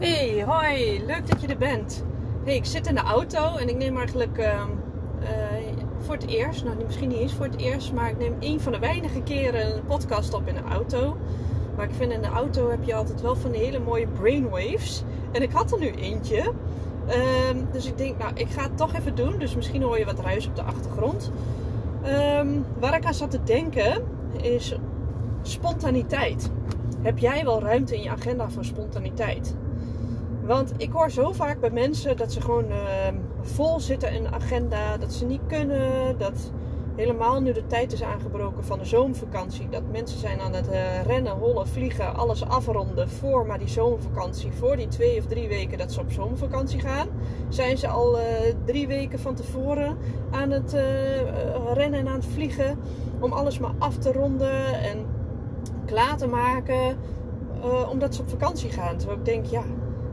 Hey, hoi, leuk dat je er bent. Hey, ik zit in de auto en ik neem eigenlijk uh, uh, voor het eerst, nou misschien niet eens voor het eerst, maar ik neem een van de weinige keren een podcast op in de auto. Maar ik vind in de auto heb je altijd wel van die hele mooie brainwaves. En ik had er nu eentje. Um, dus ik denk, nou, ik ga het toch even doen. Dus misschien hoor je wat ruis op de achtergrond. Um, waar ik aan zat te denken is spontaniteit. Heb jij wel ruimte in je agenda voor spontaniteit? Want ik hoor zo vaak bij mensen dat ze gewoon uh, vol zitten in de agenda, dat ze niet kunnen, dat helemaal nu de tijd is aangebroken van de zomervakantie, dat mensen zijn aan het uh, rennen, hollen, vliegen, alles afronden voor maar die zomervakantie, voor die twee of drie weken dat ze op zomervakantie gaan, zijn ze al uh, drie weken van tevoren aan het uh, rennen en aan het vliegen om alles maar af te ronden en klaar te maken, omdat ze op vakantie gaan. Terwijl ik denk, ja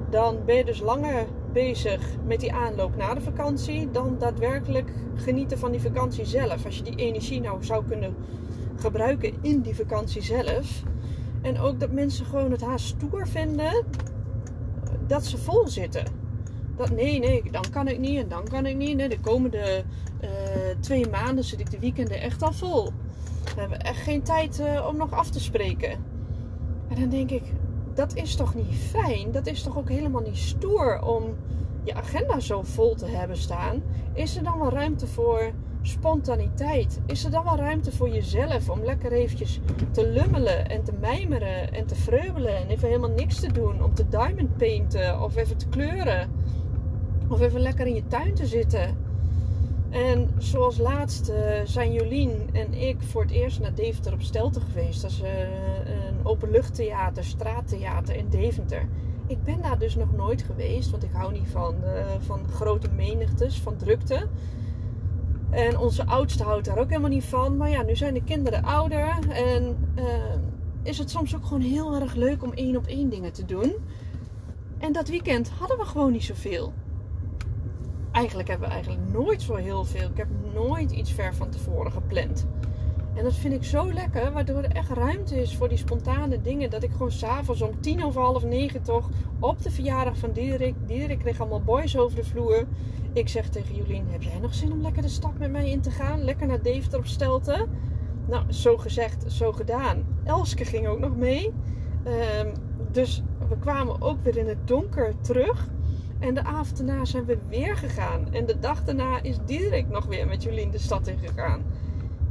dan ben je dus langer bezig met die aanloop na de vakantie dan daadwerkelijk genieten van die vakantie zelf. Als je die energie nou zou kunnen gebruiken in die vakantie zelf. En ook dat mensen gewoon het haast stoer vinden dat ze vol zitten. Dat nee, nee, dan kan ik niet en dan kan ik niet. De komende uh, twee maanden zit ik de weekenden echt al vol. We hebben echt geen tijd uh, om nog af te spreken. En dan denk ik, dat is toch niet fijn? Dat is toch ook helemaal niet stoer om je agenda zo vol te hebben staan? Is er dan wel ruimte voor spontaniteit? Is er dan wel ruimte voor jezelf om lekker eventjes te lummelen en te mijmeren en te vreubelen en even helemaal niks te doen? Om te diamond painten of even te kleuren? Of even lekker in je tuin te zitten? En zoals laatst uh, zijn Jolien en ik voor het eerst naar Deventer op Stelten geweest. Uh, een openluchttheater, straattheater in Deventer. Ik ben daar dus nog nooit geweest, want ik hou niet van, uh, van grote menigtes, van drukte. En onze oudste houdt daar ook helemaal niet van. Maar ja, nu zijn de kinderen ouder en is het soms ook gewoon heel erg leuk om één op één dingen te doen. En dat weekend hadden we gewoon niet zoveel eigenlijk hebben we eigenlijk nooit zo heel veel. Ik heb nooit iets ver van tevoren gepland. En dat vind ik zo lekker, waardoor er echt ruimte is voor die spontane dingen. Dat ik gewoon s'avonds om tien over half negen toch op de verjaardag van Diederik. Diederik kreeg allemaal boys over de vloer. Ik zeg tegen Jolien, heb jij nog zin om lekker de stad met mij in te gaan? Lekker naar Deventer op Stelten? Nou, zo gezegd, zo gedaan. Elske ging ook nog mee. Um, dus we kwamen ook weer in het donker terug. En de avond daarna zijn we weer gegaan. En de dag daarna is Diederik nog weer met Jolien de stad in gegaan.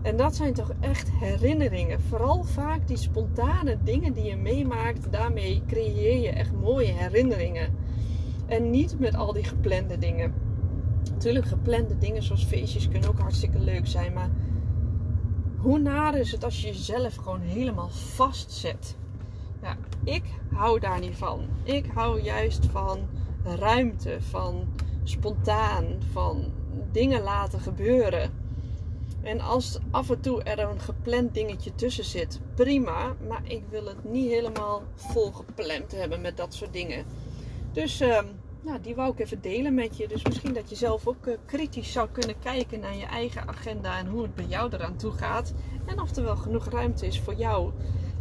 En dat zijn toch echt herinneringen. Vooral vaak die spontane dingen die je meemaakt. Daarmee creëer je echt mooie herinneringen. En niet met al die geplande dingen. Natuurlijk, geplande dingen zoals feestjes kunnen ook hartstikke leuk zijn. Maar hoe naar is het als je jezelf gewoon helemaal vastzet? Ja, ik hou daar niet van. Ik hou juist van ruimte, van spontaan, van dingen laten gebeuren. En als af en toe er een gepland dingetje tussen zit, prima. Maar ik wil het niet helemaal vol gepland hebben met dat soort dingen. Dus uh, nou, die wou ik even delen met je. Dus misschien dat je zelf ook uh, kritisch zou kunnen kijken naar je eigen agenda en hoe het bij jou eraan toe gaat. En of er wel genoeg ruimte is voor jou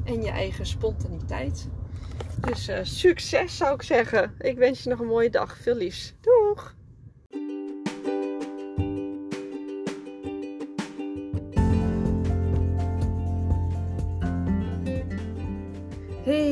en je eigen spontaniteit. Dus uh, succes zou ik zeggen. Ik wens je nog een mooie dag. Veel liefs. Doeg!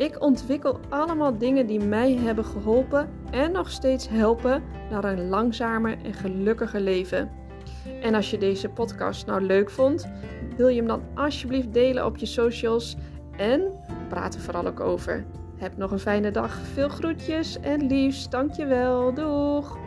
Ik ontwikkel allemaal dingen die mij hebben geholpen en nog steeds helpen naar een langzamer en gelukkiger leven. En als je deze podcast nou leuk vond, wil je hem dan alsjeblieft delen op je socials en praat er vooral ook over. Heb nog een fijne dag. Veel groetjes en liefst. Dankjewel. Doeg!